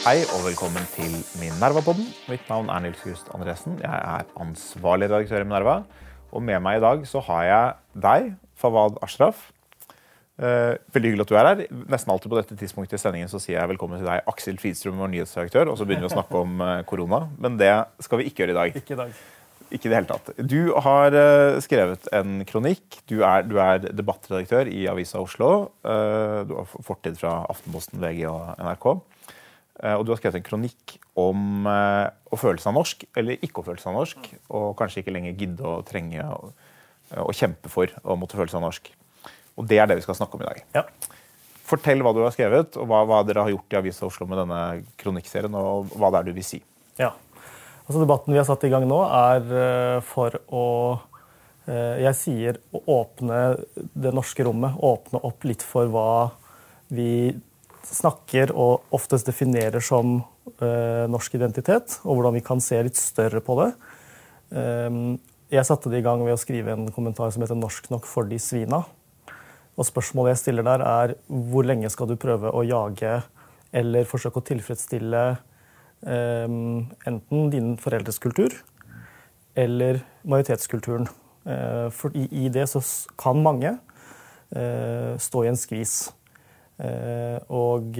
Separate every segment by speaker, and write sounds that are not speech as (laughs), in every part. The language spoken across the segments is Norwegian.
Speaker 1: Hei og velkommen til Minerva-podden. Mitt navn er Nils Just Andresen. Jeg er ansvarlig redaktør i Minerva. Og med meg i dag så har jeg deg, Fawad Ashraf. Eh, veldig hyggelig at du er her. Nesten alltid på dette tidspunktet i sendingen så sier jeg velkommen til deg, Aksel Fridstrøm, vår nyhetsredaktør. Og så begynner vi å snakke om eh, korona. Men det skal vi ikke gjøre i dag.
Speaker 2: Ikke i dag.
Speaker 1: Ikke i det hele tatt. Du har eh, skrevet en kronikk. Du er, du er debattredaktør i Avisa Oslo. Eh, du har fortid fra Aftenposten, VG og NRK. Eh, og du har skrevet en kronikk om å føle seg norsk, eller ikke å føle seg norsk. Og kanskje ikke lenger gidde å trenge å, å kjempe for å måtte føle seg norsk. Og det er det vi skal snakke om i dag.
Speaker 2: Ja.
Speaker 1: Fortell hva du har skrevet, og hva, hva dere har gjort i Avisa Oslo med denne kronikkserien, og hva det er du vil si.
Speaker 2: ja. Altså, debatten vi har satt i gang nå, er eh, for å eh, Jeg sier å åpne det norske rommet. Åpne opp litt for hva vi snakker og oftest definerer som eh, norsk identitet, og hvordan vi kan se litt større på det. Eh, jeg satte det i gang ved å skrive en kommentar som heter 'Norsk nok for de svina'. Og spørsmålet jeg stiller der, er hvor lenge skal du prøve å jage eller forsøke å tilfredsstille enten din foreldres kultur eller majoritetskulturen. Eh, for i, det så kan mange eh, stå i en skvis. Eh, og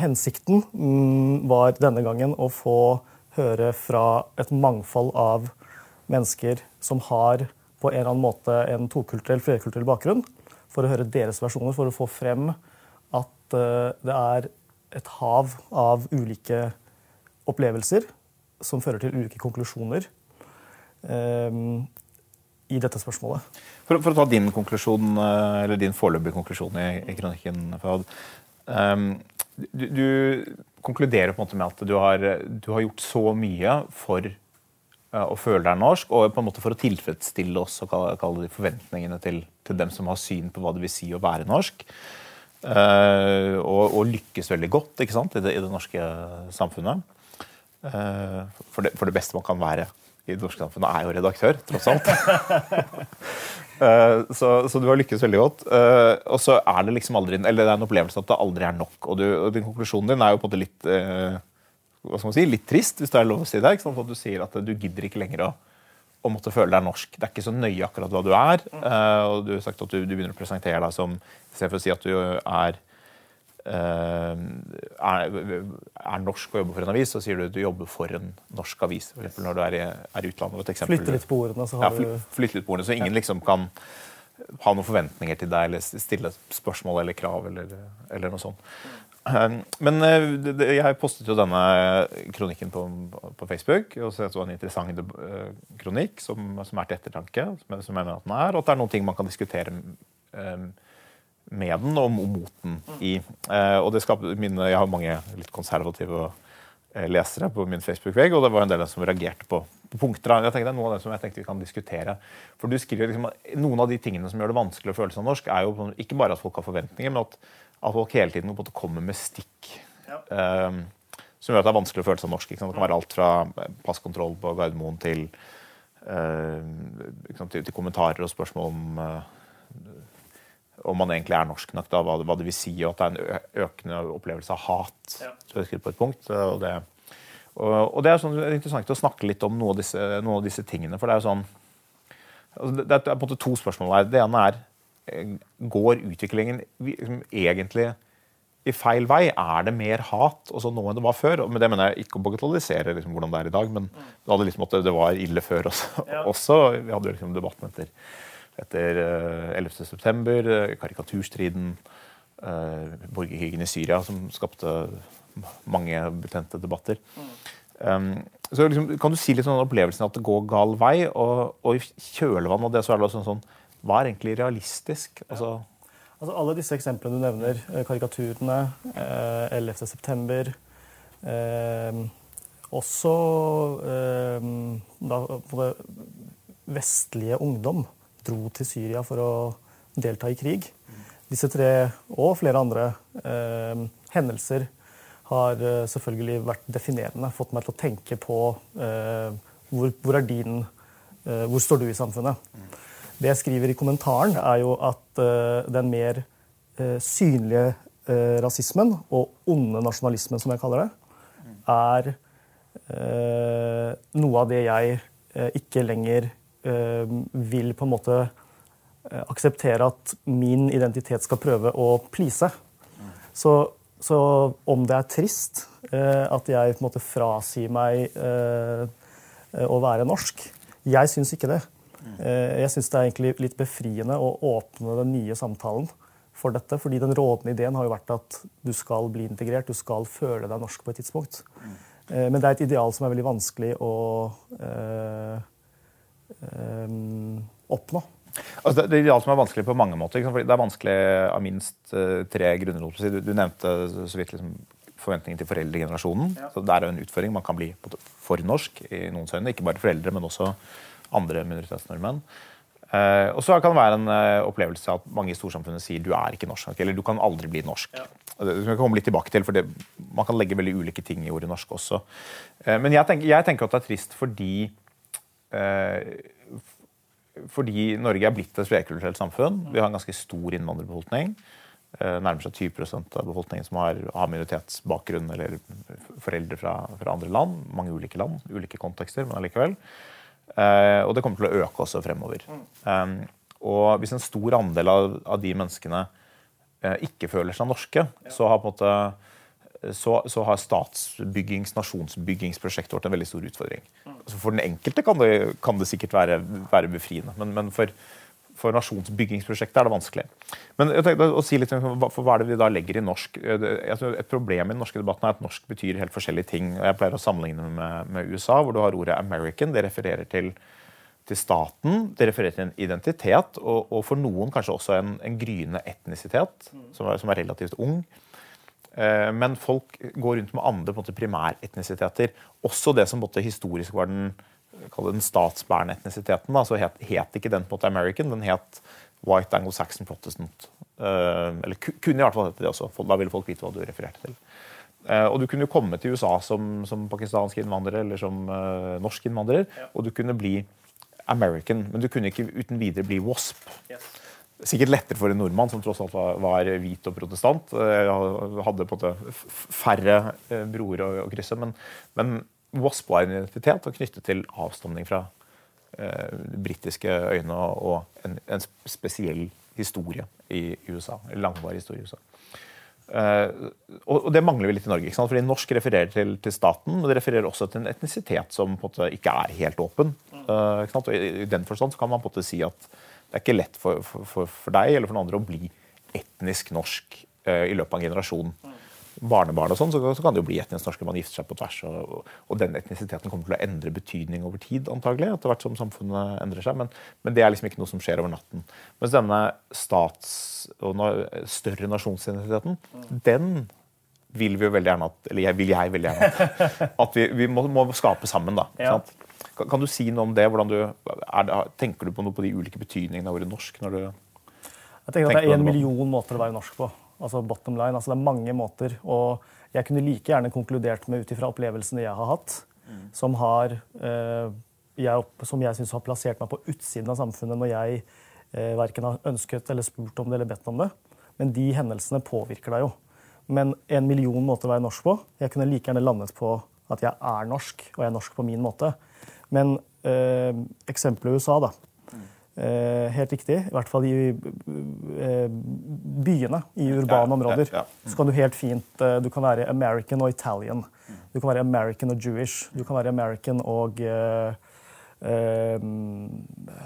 Speaker 2: hensikten mm, var denne gangen å få høre fra et mangfold av mennesker som har på en eller annen måte en tokulturell, flerkulturell bakgrunn, for å høre deres versjoner, for å få frem at det er et hav av ulike opplevelser som fører til ulike konklusjoner eh, i dette spørsmålet.
Speaker 1: For, for å ta din konklusjon, eh, eller din foreløpige konklusjon i, i kronikken, Fahad. Um, du, du konkluderer på en måte med at du har, du har gjort så mye for uh, å føle deg norsk, og på en måte for å tilfredsstille oss og kalle, kalle de forventningene til, til dem som har syn på hva det vil si å være norsk. Eh, og, og lykkes veldig godt ikke sant, i, det, i det norske samfunnet. Eh, for, det, for det beste man kan være i det norske samfunnet, er jo redaktør, tross alt. (laughs) Eh, så, så du har lykkes veldig godt. Og så er det liksom aldri Eller det er en opplevelse at det aldri er nok. Og, du, og din konklusjonen din er jo på en måte litt hva skal man si, litt trist, hvis det er lov å si det. Ikke sant? At du sier at du gidder ikke lenger å, å måtte føle deg norsk. Det er ikke så nøye akkurat hva du er. eh, og du har sagt at du, du begynner å presentere deg som Istedenfor å si at du er eh, er, er norsk og jobber for en avis, så sier du at du jobber for en norsk avis. For når du er i, er i utlandet.
Speaker 2: Flytte litt på ordene, så
Speaker 1: Ja,
Speaker 2: har du
Speaker 1: flytte litt på ordene, så ingen liksom kan ha noen forventninger til deg eller stille spørsmål eller krav eller, eller noe sånt. Um, Men eh, jeg postet jo denne kronikken på, Facebook. og så en interessant eh, kronikk som, er til ettertanke. Som jeg, mener at den er, Og at det er noen ting man kan diskutere um, med den og mot den i. Eh, og det skaper mine, Jeg har mange litt konservative lesere på min Facebook-vegg, og det var en del som reagerte på, på punkter. Jeg tenkte, noe av det som jeg tenkte vi kan diskutere. For du skriver liksom, Noen av de tingene som gjør det vanskelig å føle seg norsk, er jo ikke bare at folk har forventninger, men at, at folk hele tiden kommer med stikk. eh, som gjør at det er vanskelig å føle seg norsk. Det kan være alt fra eh, passkontroll på Gardermoen til, uh, til, til kommentarer og spørsmål om uh, om man egentlig er norsk nok, da, hva, hva det vil si, og at det er en økende opplevelse av hat. Så jeg på et punkt, og det, og, og det er sånn, er interessant å snakke litt om noen av disse, noen av disse tingene. For det er jo sånn altså det, det er på en måte to spørsmål her. Det ene er eh, Går utviklingen liksom, egentlig i feil vei? Er det mer hat også nå enn det var før? Og med det mener jeg ikke å bagatellisere liksom, hvordan det er i dag, men det, liksom at det var ille før også. (laughs) også. Vi hadde jo liksom debatten etter, etter eh, 11. september, eh, karikaturstriden, eh, borgerkrigen i Syria, som skapte mange betente debatter. Um, så liksom, kan du si litt om opplevelsen at det går gal vei? Og, og i kjølvannet av det så er det sånn, sånn Hva er egentlig realistisk? Altså,
Speaker 2: Altså Alle disse eksemplene du nevner, eh, karikaturene, eh, 11. september eh, Også eh, da vestlige ungdom dro til Syria for å delta i krig. Disse tre og flere andre eh, hendelser har eh, selvfølgelig vært definerende. Fått meg til å tenke på eh, hvor, hvor er din eh, Hvor står du i samfunnet? Det jeg skriver i kommentaren, er jo at eh, den mer eh, synlige eh, rasismen og onde nasjonalismen, som jeg kaller det, er noe av det jeg ikke lenger vil på en måte akseptere at min identitet skal prøve å please. Så, så om det er trist at jeg på en måte frasier meg å være norsk Jeg syns ikke det. Eh, jeg syns det er egentlig litt befriende å åpne den nye samtalen for dette. fordi den rådende ideen har jo vært at du skal bli integrert, du skal føle deg norsk på et tidspunkt. Eh, Men det er et ideal som er veldig vanskelig å øh, øh, oppnå.
Speaker 1: Altså, det, det er ideal som er vanskelig på mange måter. Liksom. Fordi det er vanskelig av minst tre grunner. Du, du nevnte så vidt liksom, forventningen til foreldregenerasjonen. Så det er jo en utfordring. Man kan bli for norsk i noens øyne. Ikke bare foreldre, men også andre minoritetsnordmenn. Uh, og så kan det være en uh, opplevelse at mange i storsamfunnet sier du er ikke norsk eller du kan aldri bli norsk. Ja. Det skal vi komme litt tilbake til, for det, Man kan legge veldig ulike ting i ordet norsk også. Uh, men jeg tenker, jeg tenker at det er trist fordi fordi Norge er blitt et flerkulturelt samfunn. Vi har en ganske stor innvandrerbefolkning. Nærmer seg 20% av befolkningen som har, har minoritetsbakgrunn eller foreldre fra, fra andre land. Mange ulike land, ulike kontekster, men allikevel. Eh, og det kommer til å øke også fremover. Um, og hvis en stor andel av, de menneskene eh, ikke føler seg norske, så har måte så, så har statsbyggings-, nasjonsbyggingsprosjektet vårt en veldig stor utfordring. Altså for den enkelte kan det, kan det sikkert være, være befriende, men, men for, for nasjonsbyggingsprosjektet er det vanskelig. Men jeg tenkte å si litt om hva, er det vi da legger i norsk. Tror Et problem i den norske debatten er at norsk betyr helt forskjellige ting. Jeg pleier å sammenligne med, med USA, hvor du har ordet 'American'. Det refererer til, til staten, det refererer til en identitet, og, og for noen kanskje også en, en gryende etnisitet, som er, som er relativt ung. Eh, Men folk går rundt med andre måte, primæretnisiteter. Også det som måte, historisk var den, den statsbærende etnisiteten. Da, så het, het ikke den på en American, den het White Anglo-Saxon Protestant. Uh, Eller kunne i hvert fall hete det også. Da ville folk vite hva du refererte til. Uh, Og du kunne komme til USA som, som pakistansk innvandrer eller som uh, norsk innvandrer, og du kunne bli American, men du kunne ikke uten videre bli WASP. Sikkert lettere for en nordmann som tross alt var, var hvit og protestant. eh, Hadde på en måte færre eh, broer å, å krysse. Men, men WASP var en identitet og knyttet til avstamning fra eh, britiske øyne og, en, en spesiell historie i USA. Langvarig historie i USA. Eh, og, det mangler vi litt i Norge. ikke sant? Fordi Norsk refererer til, til staten, men det refererer også til en etnisitet som på en måte ikke er helt åpen. Eh, ikke sant? Og i, den forstand kan man på en måte si at det er ikke lett for, for, for, for deg eller for noen andre å bli etnisk norsk eh, i løpet av en generasjon. Barnebarn og sånn, så, så kan det jo bli etnisk norske. man gifter seg på tvers. Og, og, den etnisiteten kommer til å endre betydning over tid, antagelig, etter hvert som samfunnet endrer seg. Men, men det er liksom ikke noe som skjer over natten. Mens denne stats- og no, større nasjonsidentiteten, den vil vi jo veldig gjerne at, eller jeg, vil jeg veldig gjerne at, at vi, vi må, må skape sammen. da,
Speaker 2: Ja.
Speaker 1: Kan, kan du si noe om det? Du, det, tenker du på noe på de ulike betydningene av ordet norsk? når du...
Speaker 2: Jeg tenker at Det er en million måter å være norsk på. Altså bottom line. Altså det er mange måter. Og jeg kunne like gjerne konkludert med ut ifra opplevelsene jeg har hatt, som har eh, jeg, som jeg syns har plassert meg på utsiden av samfunnet når jeg eh, verken har ønsket eller spurt om det eller bedt om det. Men de hendelsene påvirker deg jo. Men en million måter å være norsk på. Jeg kunne like gjerne landet på at jeg er norsk, og jeg er norsk på min måte. Men eh, eksempelet USA, da. Eh, helt riktig. I hvert fall i eh, byene, i urbane områder.
Speaker 1: ja.
Speaker 2: Så kan du helt fint eh, Du kan være American og Italian. Du kan være American og Jewish. Du kan være American og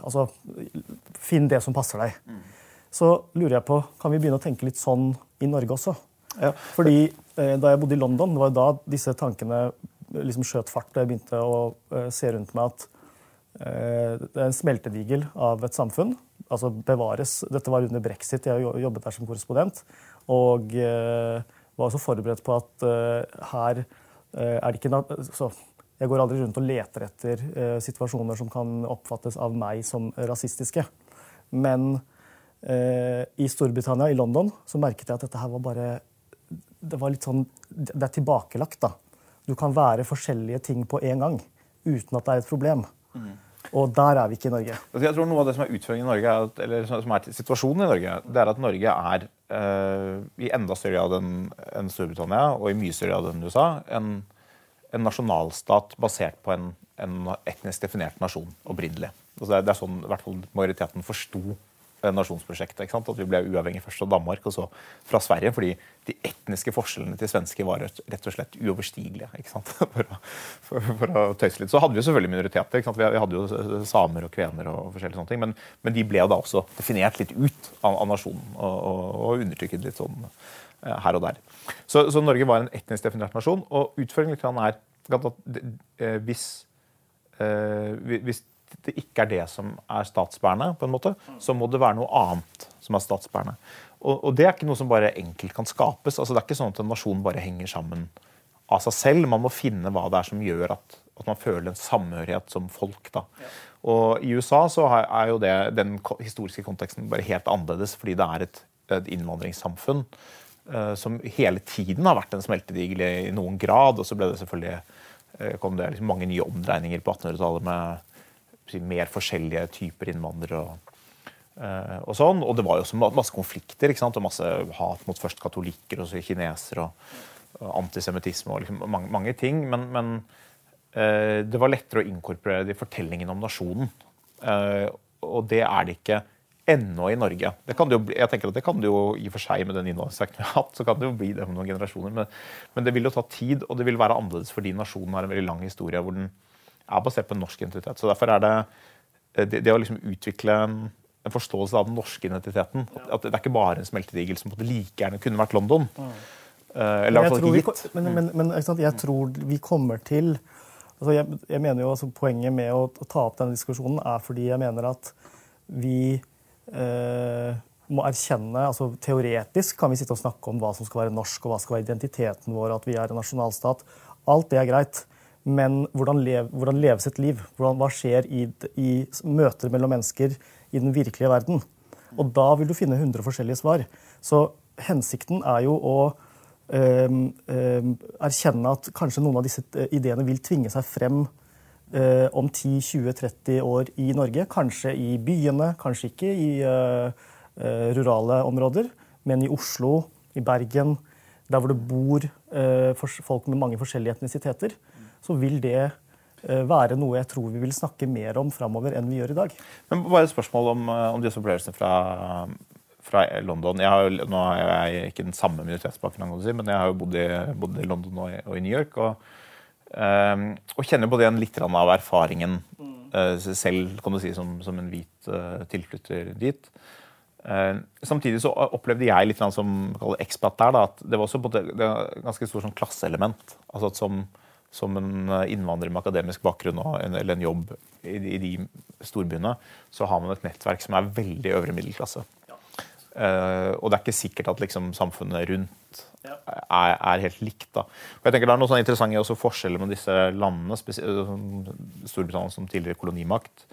Speaker 2: Altså, finn det som passer deg. Så lurer jeg på, kan vi begynne å tenke litt sånn i Norge også?
Speaker 1: Ja.
Speaker 2: Fordi da jeg bodde i London, det var jo da disse tankene liksom skjøt fart. Jeg begynte å se rundt meg at det er en smeltedigel av et samfunn. Altså bevares. Dette var under brexit. Jeg jobbet der som korrespondent. Og eh, var også forberedt på at eh, her eh, er det ikke så Jeg går aldri rundt og leter etter eh, situasjoner som kan oppfattes av meg som rasistiske. Men eh, i Storbritannia, i London, så merket jeg at dette her var bare det var litt sånn Det er tilbakelagt, da. Du kan være forskjellige ting på en gang uten at det er et problem. Og der er vi ikke i Norge.
Speaker 1: Altså, Jeg tror Noe av det som er utfordringen i Norge, er eller som er situasjonen i Norge, det er at Norge er i enda større grad enn en Storbritannia og i mye større grad enn USA en, en nasjonalstat basert på en, en etnisk definert nasjon opprinnelig. Altså det, er, det er sånn i hvert fall majoriteten forsto nasjonsprosjektet. ikke sant? At vi ble uavhengig først av Danmark og så fra Sverige. Fordi de etniske forskjellene til svensker var rett og slett uoverstigelige. ikke sant? (laughs) For å, for, for å tøyse litt. Så hadde vi selvfølgelig minoriteter. ikke sant? Vi hadde jo samer og kvener og forskjellige sånne ting. Men, men de ble da også definert litt ut av, av nasjonen og, og, og undertrykket litt sånn eh, her og der. Så, så, Norge var en etnisk definert nasjon. Og utfordringen er at eh, hvis, eh, hvis det ikke er det som er statsbærende, på en måte, så må det være noe annet som er statsbærende. Og, og, det er ikke noe som bare enkelt kan skapes. altså Det er ikke sånn at en nasjon bare henger sammen av seg selv. Man må finne hva det er som gjør at, at man føler en samhørighet som folk. da. Ja. Og I USA så er jo det, den historiske konteksten bare helt annerledes, fordi det er et, et innvandringssamfunn uh, som hele tiden har vært en smeltedigel i noen grad. Og så ble det selvfølgelig uh, kom det liksom mange nye omdreininger på 1800-tallet med mer forskjellige typer innvandrere. Og, uh, og, sånn. og det var jo også masse konflikter ikke sant? og masse hat mot først katolikker og så kinesere. og, og Antisemittisme og liksom mange, mange, ting. Men, men uh, det var lettere å inkorporere det i fortellingen om nasjonen. Uh, og det er det ikke ennå i Norge. Det kan det jo jeg tenker at det kan det jo i og for seg med den innholdsvekten vi har hatt, så kan det jo bli det om noen generasjoner. Men, men, det vil jo ta tid, og det vil være annerledes fordi nasjonen har en veldig lang historie hvor den er basert på en norsk identitet. Så derfor er det eh, det, det å liksom utvikle en, en, forståelse av den norske identiteten. At, at, det er ikke bare en smeltedigel som like gjerne kunne vært London. Mm.
Speaker 2: Uh, eller i hvert fall ikke gitt. Men, men, men jeg tror vi kommer til altså jeg, jeg, mener jo altså Poenget med å, å, ta opp denne diskusjonen er fordi jeg mener at vi eh, må erkjenne altså Teoretisk kan vi sitte og snakke om hva som skal være norsk, og hva skal være identiteten vår, at vi er en nasjonalstat. Alt det er greit men hvordan, lev, hvordan leve sitt liv. Hvordan, hva skjer i, i, møter mellom mennesker i den virkelige verden? Og da vil du finne 100 forskjellige svar. Så hensikten er jo å øh, øh, erkjenne at kanskje noen av disse eh, ideene vil tvinge seg frem øh, om 10-20-30 år i Norge. Kanskje i byene, kanskje ikke i rurale områder, men i Oslo, i Bergen, der hvor det bor folk med mange forskjellige etnisiteter så vil det eh, være noe jeg tror vi vil snakke mer om framover enn vi gjør i dag.
Speaker 1: Men bare et spørsmål om, eh, om disse opplevelsene fra, fra London. Har, nå har jeg ikke den samme minoritetsbakgrunnen, men jeg har jo bodd i, bodd i London og i, og i, New York. Og, um, og kjenner både igjen litt av erfaringen uh, selv kan du si, som, som en hvit tilflytter dit. Uh, samtidig så opplevde jeg litt som ekspat der, da, at det var også det, det ganske stort sånn klasseelement. Altså at som som en eh, innvandrer med akademisk bakgrunn eller en jobb i, de storbyene, så har man et nettverk som er veldig øvre middelklasse. Ja. Uh, og det er ikke sikkert at liksom, samfunnet rundt ja. er, er, helt likt. Da. Og jeg tenker Det er noe sånn interessant også forskjeller med disse landene, Storbritannia som tidligere kolonimakt,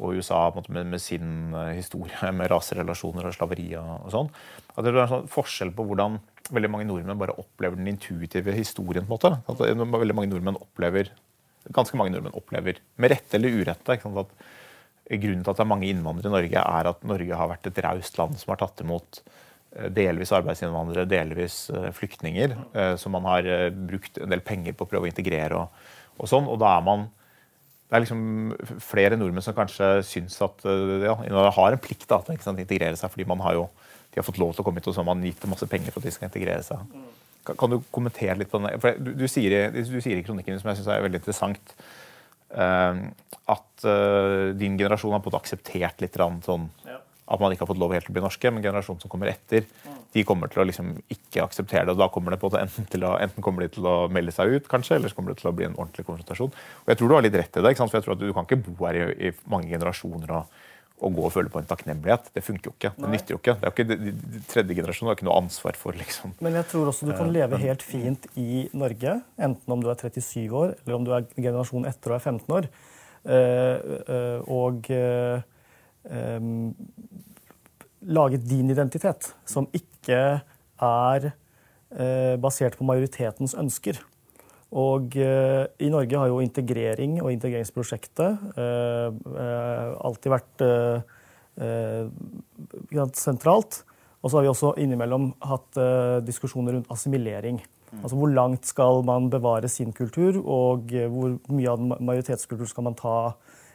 Speaker 1: og USA med, med, sin eh, historie med (laughs) raserelasjoner og slaveri og, og sånn. At det er en sånn forskjell på hvordan veldig mange nordmenn bare opplever den intuitive historien. på en måte. At veldig mange nordmenn opplever, Ganske mange nordmenn opplever, med rette eller urette, at grunnen til at det er mange innvandrere i Norge, er at Norge har vært et raust land som har tatt imot eh, delvis arbeidsinnvandrere, delvis eh, flyktninger, eh, som man har brukt en del penger på å prøve å integrere. og, og sånn, og da er man det er liksom flere nordmenn som kanskje syns at ja, har en plikt da, til å integrere seg, fordi man har jo de har fått lov til å komme hit, og så har man gitt dem masse penger for at de skal integrere seg. Kan, kan du kommentere litt på? For du, du, sier, du, sier, i kronikken, som jeg syns er veldig interessant, uh, at uh, din generasjon har på en måte akseptert litt sånn ja. at man ikke har fått lov helt til å bli norske, men generasjonen som kommer etter, mm. de kommer til å liksom ikke akseptere det. og Da kommer det på enten, til å, enten kommer de til å melde seg ut, kanskje, eller så kommer det til å bli en ordentlig konfrontasjon. Og jeg tror du har litt rett i det, for jeg tror at du kan ikke bo her i, i mange generasjoner og å gå og føle på en takknemlighet. Det funker jo ikke. Det Nei. nytter jo ikke. Det er jo ikke de, tredje generasjon har ikke noe ansvar for liksom.
Speaker 2: Men jeg tror også du kan leve helt fint i Norge, enten om du er 37 år eller om du er generasjon etter og er 15 år. Eh, eh, og eh, lage din identitet, som ikke er basert på majoritetens ønsker. Og eh, i Norge har jo integrering og integreringsprosjektet eh, eh alltid vært eh, eh sentralt. Og så har vi også innimellom hatt uh, diskusjoner rundt assimilering. Mm. Altså Hvor langt skal man bevare sin kultur, og hvor mye av majoritetskultur skal man ta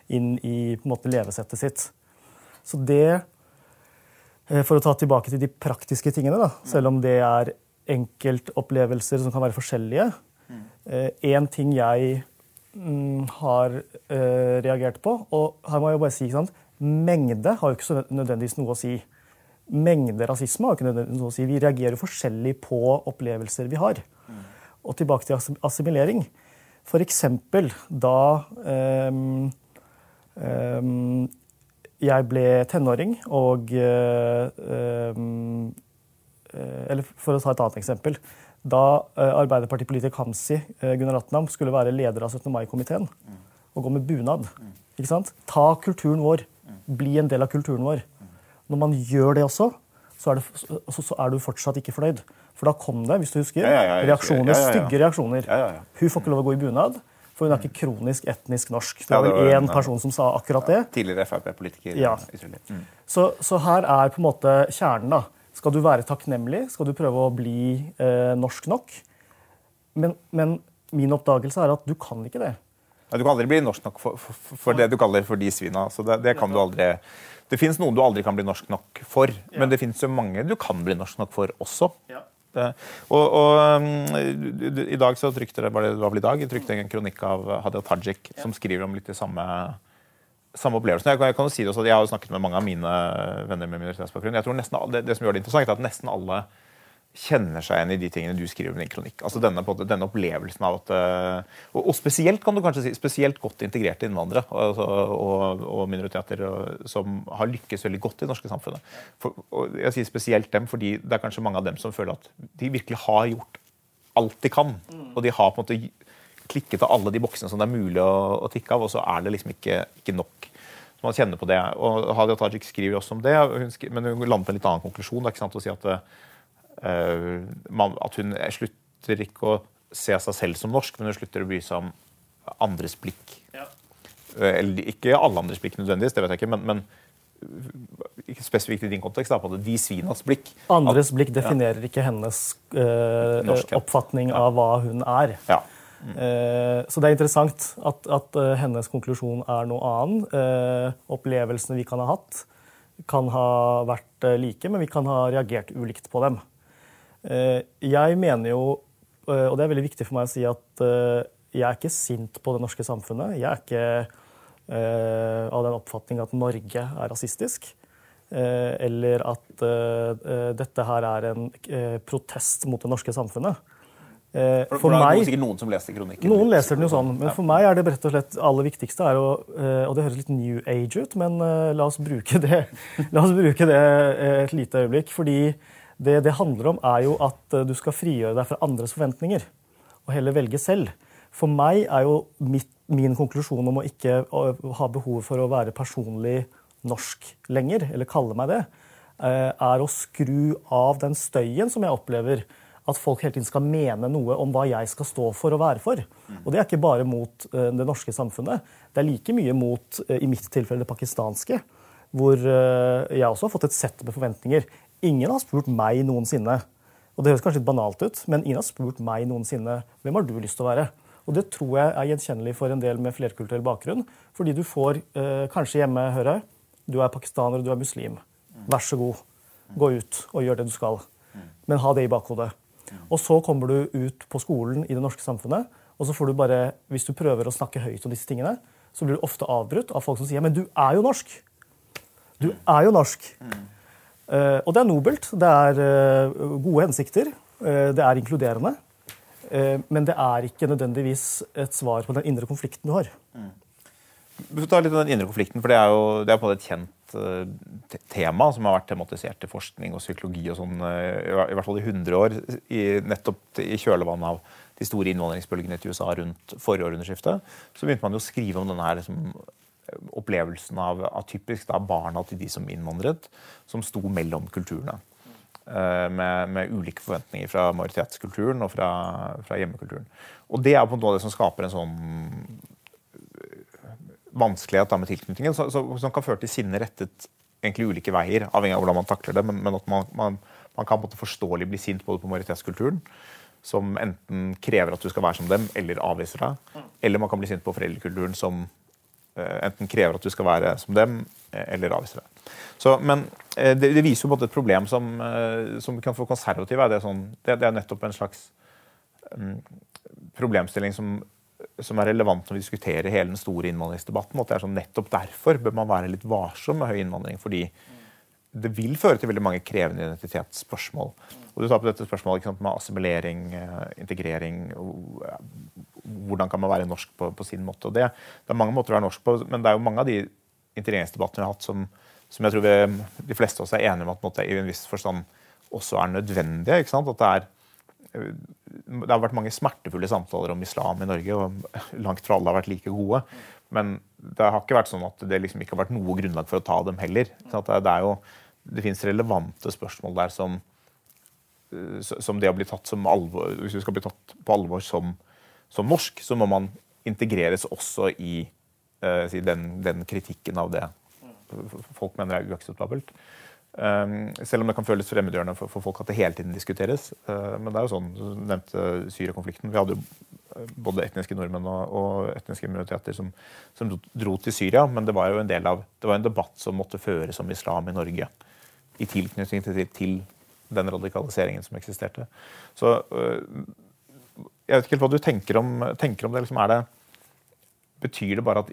Speaker 2: inn i på en måte, levesettet sitt. Så det, for å ta tilbake til de praktiske tingene, da, selv om det er enkeltopplevelser som kan være forskjellige Én ting jeg mm, har reagert på, og her må jeg bare si ikke sant, mengde har jo ikke så nødvendigvis noe å si mengde rasisme har ikke nødvendigvis noe å si. Vi reagerer forskjellig på opplevelser vi har. Og tilbake til assimilering. For eksempel da um, um, jeg ble tenåring og um, Eller for å ta et annet eksempel. Da uh, Arbeiderpartipolitiker uh, Gunnar Atnam skulle være leder av 17. mai-komiteen og gå med bunad. Ikke sant? Ta kulturen vår. Bli en del av kulturen vår. Når man gjør det også, så er, det, så er, du fortsatt ikke fornøyd. For da kom det, hvis du husker, reaksjoner, stygge reaksjoner. Hun får ikke lov å gå i bunad. For hun er ikke kronisk etnisk norsk. Det var vel én person som sa akkurat det.
Speaker 1: Tidligere Frp-politiker.
Speaker 2: Ja. Mm. Så, så, her er på en måte kjernen. da. Skal du være takknemlig? Skal du prøve å bli eh, norsk nok? Men, men, min oppdagelse er at du kan ikke det.
Speaker 1: Ja, du kan aldri bli norsk nok for, for, for det du kaller for de svina. Så det, det kan du aldri det fins noen du aldri kan bli norsk nok for, ja. men det fins mange du kan bli norsk nok for også. Ja. Det, og, og um, I dag så trykte det, var det var vel i dag, jeg trykte en kronikk av Hadia Tajik ja. som skriver om litt de samme, samme opplevelsen. Jeg, jeg, kan jo si det også, jeg har jo snakket med mange av mine venner med minoritetsbakgrunn. Jeg tror nesten, det, det som gjør det interessant, er at nesten alle kjenner seg igjen i de tingene du skriver om din kronikk. Altså denne, denne opplevelsen av at uh, og, og, spesielt kan du kanskje si, spesielt godt integrerte innvandrere altså, og, og, minoriteter og, som har lykkes veldig godt i det norske samfunnet. For, og jeg sier spesielt dem fordi det er kanskje mange av dem som føler at de virkelig har gjort alt de kan. Og de har på en måte klikket av alle de boksene som det er mulig å, å tikke av, og så er det liksom ikke, ikke nok. Så man kjenner på det. Og Hadia Tajik skriver også om det, hun skriver, men hun lander på en litt annen konklusjon. Det er ikke sant å si at Eh, at hun slutter ikke å se seg selv som norsk, men hun slutter å bry seg om andres blikk. Ja. Eh, eller ikke alle andres blikk nødvendigvis, det vet jeg ikke, men, men spesifikt i din kontekst, da, på det, de svinas blikk.
Speaker 2: Andres blikk definerer ja. ikke hennes uh, oppfatning ja. av hva hun er. Ja. Uh, så det er interessant at, at uh, hennes konklusjon er noe annen. opplevelsene vi kan ha hatt, kan ha vært like, men vi kan ha reagert ulikt på dem. Eh, jeg mener jo, eh, og det er veldig viktig for meg å si, at eh, jeg er ikke sint på det norske samfunnet. Jeg er ikke av den oppfatning at Norge er rasistisk. Eller at dette her er en protest mot det norske samfunnet.
Speaker 1: For, for meg, det er noen som leser kronikken.
Speaker 2: Noen leser den jo sånn, men for meg er det rett og slett aller viktigste er å, Og det høres litt New Age ut, men la oss bruke det, (laughs) oss bruke det et lite øyeblikk. fordi det det handler om, er jo at eh, du skal frigjøre deg fra andres forventninger. Og heller velge selv. For meg er jo mitt, min konklusjon om å ikke ha behov for å være personlig norsk lenger, eller kalle meg det, eh, er å skru av den støyen som jeg opplever. At folk hele tiden skal mene noe om hva jeg skal stå for og være for. Og det er ikke bare mot eh, det norske samfunnet. Det er like mye mot, i mitt tilfelle, det pakistanske. Hvor jeg også har fått et sett med forventninger. Ingen har spurt meg noensinne. Og Det høres kanskje litt banalt ut, men ingen har spurt meg noensinne hvem har du lyst til å være. Og Det tror jeg er gjenkjennelig for en del med flerkulturell bakgrunn. Fordi du får eh, kanskje hjemme høre du er pakistaner og du er muslim. Vær så god, gå ut og gjør det du skal. Men ha det i bakhodet. Og så kommer du ut på skolen i det norske samfunnet, og så får du bare, hvis du prøver å snakke høyt om disse tingene, så blir du ofte avbrutt av folk som sier men du er jo norsk. Du er jo norsk. Eh, og det er nobelt. Det er uh, gode hensikter. Uh, det er inkluderende. Men det er ikke nødvendigvis et svar på den indre konflikten du har. Mm.
Speaker 1: Vi får ta litt om den indre konflikten, for Det er jo det er på et kjent tema som har vært tematisert i forskning og psykologi og sånn, i hvert fall i 100 år. I, nettopp i kjølvannet av de store innvandringsbølgene til USA rundt forrige århundreskifte. Så begynte man jo å skrive om denne her liksom, opplevelsen av, av typisk da, barna til de som innvandret, som sto mellom kulturene. Uh, med, med, ulike forventninger fra majoritetskulturen og fra, fra, hjemmekulturen. Og Det er på en måte det som skaper en sånn vanskelighet da, med tilknytningen, som, som kan føre til sinne rettet egentlig ulike veier, avhengig av hvordan man takler det. Men, men at man, man, man, kan måte forståelig bli sint både på majoritetskulturen, som enten krever at du skal være som dem, eller avviser deg. Eller man kan bli sint på foreldrekulturen, som uh, enten krever at du skal være som dem, uh, eller avviser deg. Så, men uh, det, det, viser jo et problem som, som kan få konservative. Det sånn, det, det er nettopp en slags um, problemstilling som som er relevant når vi diskuterer hele den store innvandringsdebatten. at det er sånn, Nettopp derfor bør man være litt varsom med høy innvandring. fordi det vil føre til veldig mange krevende identitetsspørsmål. Og du tar på dette spørsmålet sant, med assimilering, eh, integrering Hvordan kan man være norsk på, på sin måte? og det, det, er mange måter å være norsk på, men det er jo mange av de integreringsdebattene vi har hatt som, som jeg tror vi, de fleste av oss er enige om at måte, i en viss forstand også er nødvendige. ikke sant? At det er det har vært mange smertefulle samtaler om islam i Norge, og langt fra alle har vært like gode. Men det har ikke vært sånn at det liksom ikke har vært noe grunnlag for å ta dem heller. Det, det, jo, det fins relevante spørsmål der som, som det å bli tatt som alvor, Hvis du skal bli tatt på alvor som, som norsk, så må man integreres også i uh, den, den, kritikken av det folk mener er uakseptabelt. Um, selv om det kan føles fremmedgjørende for, for, folk at det hele tiden diskuteres. Uh, men det er jo sånn, du nevnte Syria-konflikten. Vi hadde jo eh, både etniske nordmenn og, og etniske minoriteter som, som, dro til Syria. Men det var jo en del av, det var en debatt som måtte føres om islam i Norge. I tilknytning til, til den radikaliseringen som eksisterte. Så uh, jeg vet ikke helt hva du tenker om, tenker om det. Liksom, er det Betyr det bare at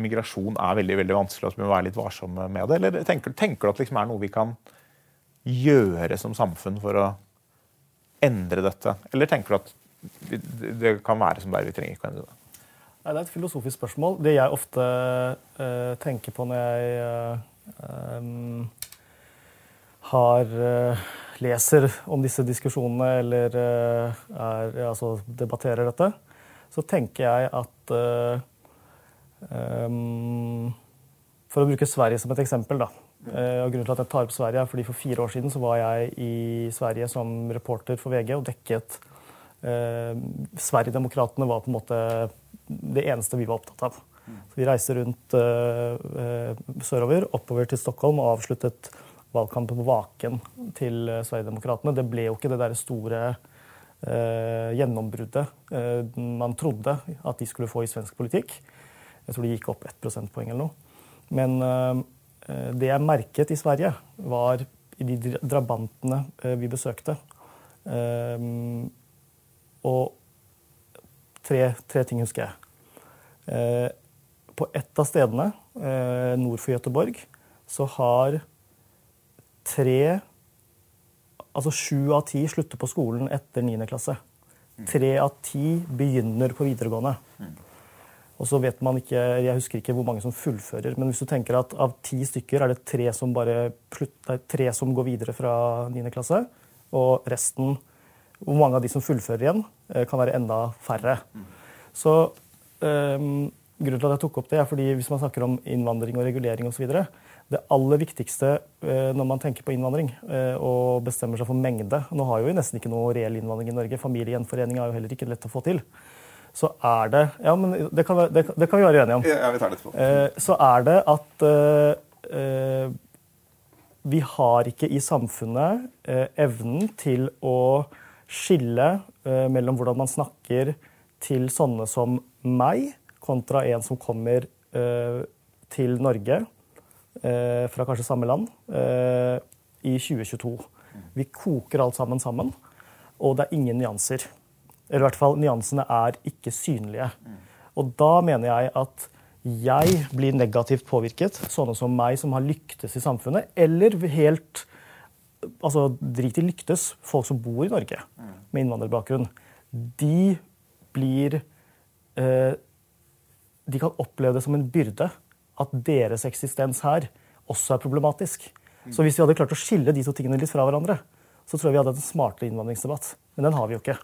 Speaker 1: migrasjon er veldig veldig vanskelig, og at vi må være litt varsomme med det? Eller tenker, tenker du at det liksom er noe vi kan gjøre som samfunn for å endre dette? Eller tenker du at det kan være som det er, vi trenger ikke å endre det?
Speaker 2: Nei, det er et filosofisk spørsmål. Det jeg ofte uh, tenker på når jeg uh, um, har uh, leser om disse diskusjonene eller er, altså, debatterer dette, så tenker jeg at for å bruke Sverige som et eksempel. da. Uh, og grunnen til at jeg tar opp Sverige er fordi For fire år siden så var jeg i Sverige som reporter for VG og dekket eh, Sverigedemokraterna var på en måte det eneste vi var opptatt av. Så vi reiste rundt eh, sørover, oppover til Stockholm og avsluttet valgkampen på Vaken til uh, Sverigedemokraterna. Det ble jo ikke det der store eh, gjennombruddet man trodde at de skulle få i svensk politikk. Jeg tror det gikk opp ett prosentpoeng eller noe. Men uh, det jeg merket i Sverige, var i de drabantene uh, vi besøkte uh, Og tre, tre, ting husker jeg. på ett av stedene nord for Gøteborg så har tre Altså sju av ti slutter på skolen etter 9. klasse. Tre av ti begynner på videregående. Og så vet man ikke, Jeg husker ikke hvor mange som fullfører, men hvis du tenker at av ti stykker er det tre som, bare slutt, tre som går videre fra 9. klasse, og resten Hvor mange av de som fullfører igjen, eh, kan være enda færre. Så um, Grunnen til at jeg tok opp det, er fordi hvis man snakker om innvandring og regulering osv. Det aller viktigste uh, når man tenker på innvandring uh, og bestemmer seg for mengde Nå har jo nesten ikke noe reell innvandring i Norge. Familiegjenforening er jo heller ikke lett å få til så er det Ja, men det kan, det, det kan vi være enige om.
Speaker 1: Ja, vi tar det etterpå.
Speaker 2: Eh, så er det at eh, eh, vi har ikke i samfunnet eh, evnen til å skille mellom hvordan man snakker til sånne som meg, kontra en som kommer til Norge fra kanskje samme land i 2022. Vi koker alt sammen sammen, og det er ingen nyanser. Eller i hvert fall nyansene er ikke synlige. Og da mener jeg at jeg blir negativt påvirket, sånne som meg som har lyktes i samfunnet, eller helt altså Drit i lyktes, folk som bor i Norge med innvandrerbakgrunn. De blir eh, De kan oppleve det som en byrde at deres eksistens her også er problematisk. Så hvis vi hadde klart å skille de to tingene litt fra hverandre, så tror jeg vi hadde hatt en smartere innvandringsdebatt. Men den har vi jo ikke.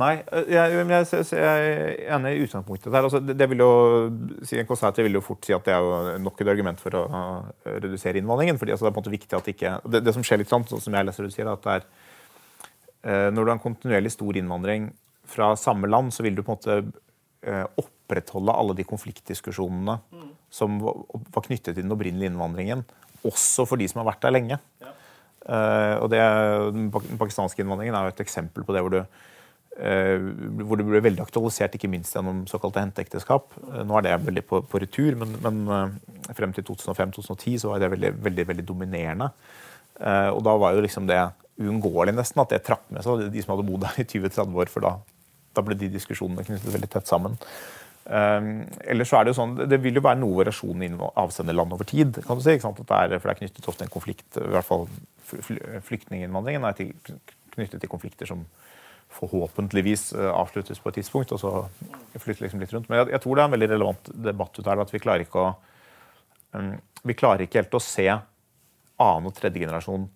Speaker 1: Nei, jeg, jeg, jeg, er enig i utgangspunktet der. Altså, det, det, vil jo, En konservativ vil jo fort si at det er jo nok et argument for å redusere innvandringen. fordi altså, Det er på en måte viktig at ikke, det, det som skjer litt sånn, som jeg leser du sier, at det er eh, Når du har en kontinuerlig stor innvandring fra samme land, så vil du på en måte eh, opprettholde alle de konfliktdiskusjonene mm. som var, var knyttet til den opprinnelige innvandringen også for de som har vært der lenge. Uh, og det, Den pakistanske innvandringen er jo et eksempel på det hvor, du, uh, hvor det ble veldig aktualisert, ikke minst gjennom såkalte henteekteskap. Uh, nå er det veldig på, på retur, men, men frem til 2005-2010 så var det veldig, veldig, veldig dominerende. og da var jo liksom det uunngåelig nesten at det trakk med seg de som hadde bodd der i 20-30 år. for da, da ble de diskusjonene knyttet veldig tett sammen. Ellers så er Det jo sånn, det vil jo være noe variasjon i avsenderland over tid. kan du si, ikke sant? Det er, for det er knyttet ofte en konflikt, i hvert fall Flyktninginnvandringen er knyttet til konflikter som forhåpentligvis uh, avsluttes på et tidspunkt. og så flytter liksom litt rundt. Men jeg, jeg, tror det er en veldig relevant debatt ut her, at vi klarer ikke å um, vi klarer ikke helt å se annen- og tredje generasjon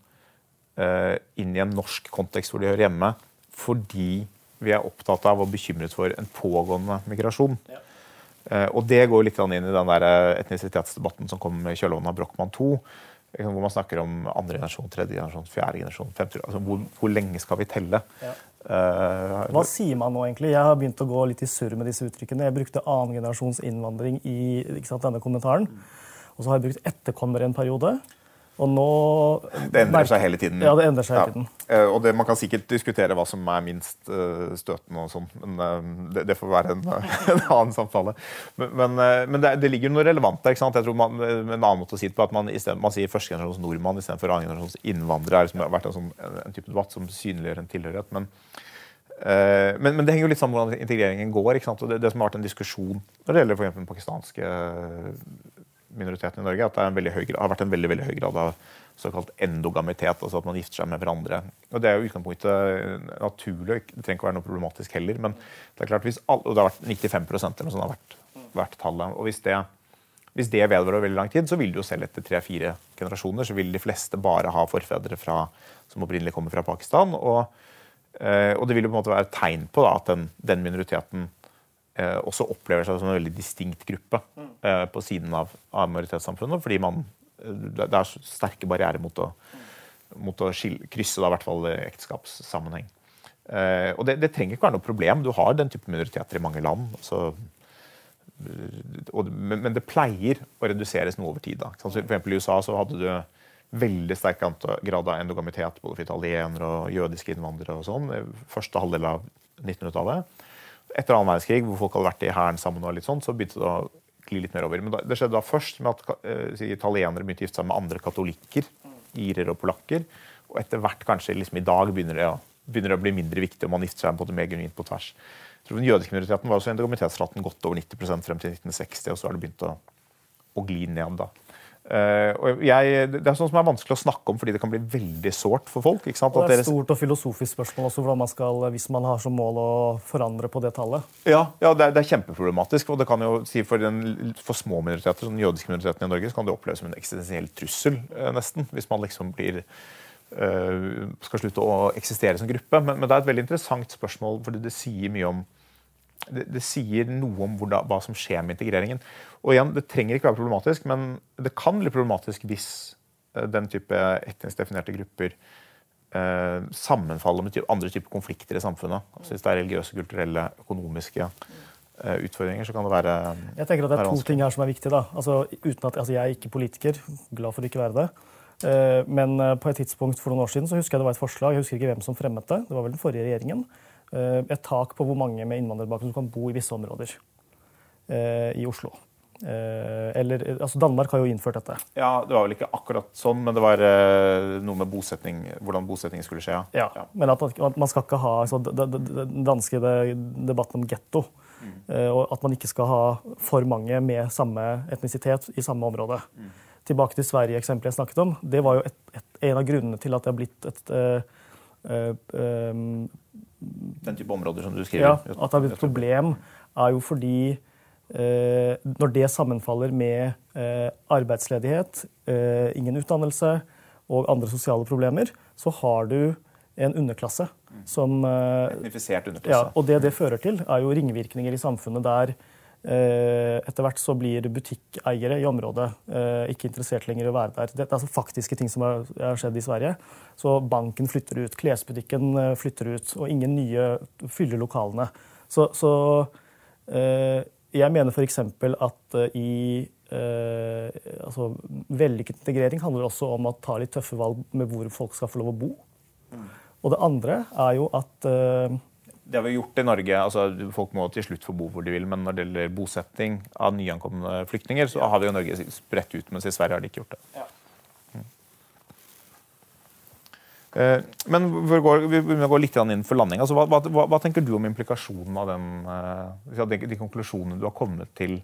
Speaker 1: uh, inn i en norsk kontekst hvor de hører hjemme, fordi vi er opptatt av og bekymret for en pågående migrasjon. Ja. Uh, og det går litt inn i den der eh, etnisitetsdebatten som kom med kjølvannet av Brochmann 2. Hvor man snakker om andre generasjon, tredje generasjon, fjerde generasjon, femte altså hvor, hvor, lenge skal vi telle? Ja.
Speaker 2: Uh, Hva sier man nå egentlig? Jeg har begynt å gå litt i surr med disse uttrykkene. Jeg brukte annengenerasjons innvandring i sant, denne kommentaren. Og så har jeg brukt etterkommere en periode. Og nå
Speaker 1: Det endrer seg hele tiden.
Speaker 2: Ja, det endrer seg hele tiden.
Speaker 1: Ja. Og det, Man kan sikkert diskutere hva som er minst uh, støtende, og sånn, men uh, det, det, får være en, (laughs) en annen samtale. Men, men, men det, det, ligger noe relevant der. ikke sant? Jeg tror man, En annen måte å si det på at man, stedet, man sier førstegenerasjons nordmann istedenfor annengenerasjons innvandrer. som har vært en, sånn, en, type debatt som synliggjør en tilhørighet. Men, men, men, det henger jo litt sammen med hvordan integreringen går. ikke sant? Og det, det som har vært en diskusjon når det gjelder for den pakistanske minoriteten i Norge at det høy, har vært en veldig, veldig høy grad av såkalt endogamitet, altså at man gifter seg med hverandre. Og Det er jo utgangspunktet naturlig, det trenger ikke å være noe problematisk heller. Men det er klart hvis all, og det har vært 95% eller noe sånt har vært, vært tallet. og hvis det, hvis det vedvarer veldig lang tid, så vil det jo selv etter tre-fire generasjoner så vil de fleste bare ha forfedre fra, som opprinnelig kommer fra Pakistan. Og, eh, og det vil jo på en måte være et tegn på da, at den, den minoriteten eh, også opplever seg som en veldig distinkt gruppe eh, på siden av, av majoritetssamfunnet. Fordi man, eh, det er sterke barrierer mot å, mot å skille, krysse da, i hvert fall ekteskapssammenheng. Eh, og det, det, trenger ikke være noe problem. Du har den type minoriteter i mange land. Så, og, men, det pleier å reduseres noe over tid. Da. For eksempel I USA så hadde du veldig sterk grad av endogamitet både for italienere og jødiske innvandrere. og sånn, Første halvdel av 1900-tallet etter annen verdenskrig, hvor folk hadde vært i hæren sammen, og litt sånn, så begynte det å gli litt mer over. Men det skjedde da først med at uh, italienere begynte å gifte seg med andre katolikker. Irer og polakker. Og etter hvert, kanskje liksom i dag, begynner det, ja, begynner det å bli mindre viktig, om man gifter seg med mer genuint på tvers. Jeg tror Den jødiske minoriteten var også endogamitetesraten godt over 90% frem til 1960, og så har det begynt å, å gli ned. da. Uh, jeg, det er sånn som er vanskelig å snakke om fordi det kan bli veldig sårt for folk. ikke sant?
Speaker 2: Og det er et stort og filosofisk spørsmål også, man skal, hvis man har som mål å forandre på det tallet.
Speaker 1: Ja, ja det, er, det, er, kjempeproblematisk. og det kan jo si For, den, for små minoriteter, som den jødiske minoriteten i Norge, så kan det oppleves som en eksistensiell trussel. Uh, nesten, Hvis man liksom blir uh, skal slutte å eksistere som gruppe. Men, men, det er et veldig interessant spørsmål, fordi det sier mye om det, det, sier noe om da, hva som skjer med integreringen. Og igjen, Det trenger ikke være problematisk, men det kan bli problematisk hvis uh, den type etnisk definerte grupper eh, sammenfaller med andre typer konflikter i samfunnet. Altså Hvis det er religiøse, kulturelle, økonomiske eh, utfordringer, så kan det være
Speaker 2: Jeg tenker at Det er to ting her som er viktige. da. Altså, uten at, altså, Jeg er ikke politiker, glad for å ikke være det. Men på et tidspunkt for noen år siden så husker jeg det var et forslag, jeg husker ikke hvem som fremmet det, det var vel den forrige regjeringen, Eh, et tak på hvor mange med innvandrerbakgrunn som kan bo i visse områder eh, i Oslo. Eh, eller, altså Danmark har jo innført dette.
Speaker 1: Ja, Det var vel ikke akkurat sånn, men det var noe med bosetning, hvordan bosetting skulle skje.
Speaker 2: Ja, ja. Men at, man skal ikke ha altså, den danske debatten om getto. Mm. Og at man ikke skal ha for mange med samme etnisitet i samme område. Mm. Tilbake til Sverige-eksempelet jeg snakket om. Det var jo et, et, en av grunnene til at det har blitt et uh, uh, um,
Speaker 1: den type områder som du skriver?
Speaker 2: Ja, at det er et problem er jo fordi eh, når det sammenfaller med eh, arbeidsledighet, eh, ingen utdannelse og andre sosiale problemer, så har du en underklasse som
Speaker 1: eh, Etnifisert underklasse.
Speaker 2: Ja, og det det fører til, er jo ringvirkninger i samfunnet der etter hvert så blir butikkeiere i området eh, ikke interessert lenger i å være der. Det er altså faktiske ting som har skjedd i Sverige. Så banken flytter ut, klesbutikken eh, flytter ut, og ingen nye fyller lokalene. Så, så jeg mener f.eks. at i eh, altså, Vellykket integrering handler også om å ta litt tøffe valg med hvor folk skal få lov å bo. Og det andre er jo at eh,
Speaker 1: Det har vi gjort i Norge. altså Folk må til slutt få bo hvor de vil, men når det gjelder bosetting av nyankomne flyktninger, så har vi jo Norge spredt ut, mens i Sverige har de ikke gjort det. Eh, Men for å gå, vi begynner å gå litt inn for landing. Altså, hva, hva, hva tenker du om implikasjonen av den, eh, de, de konklusjonene du har kommet til?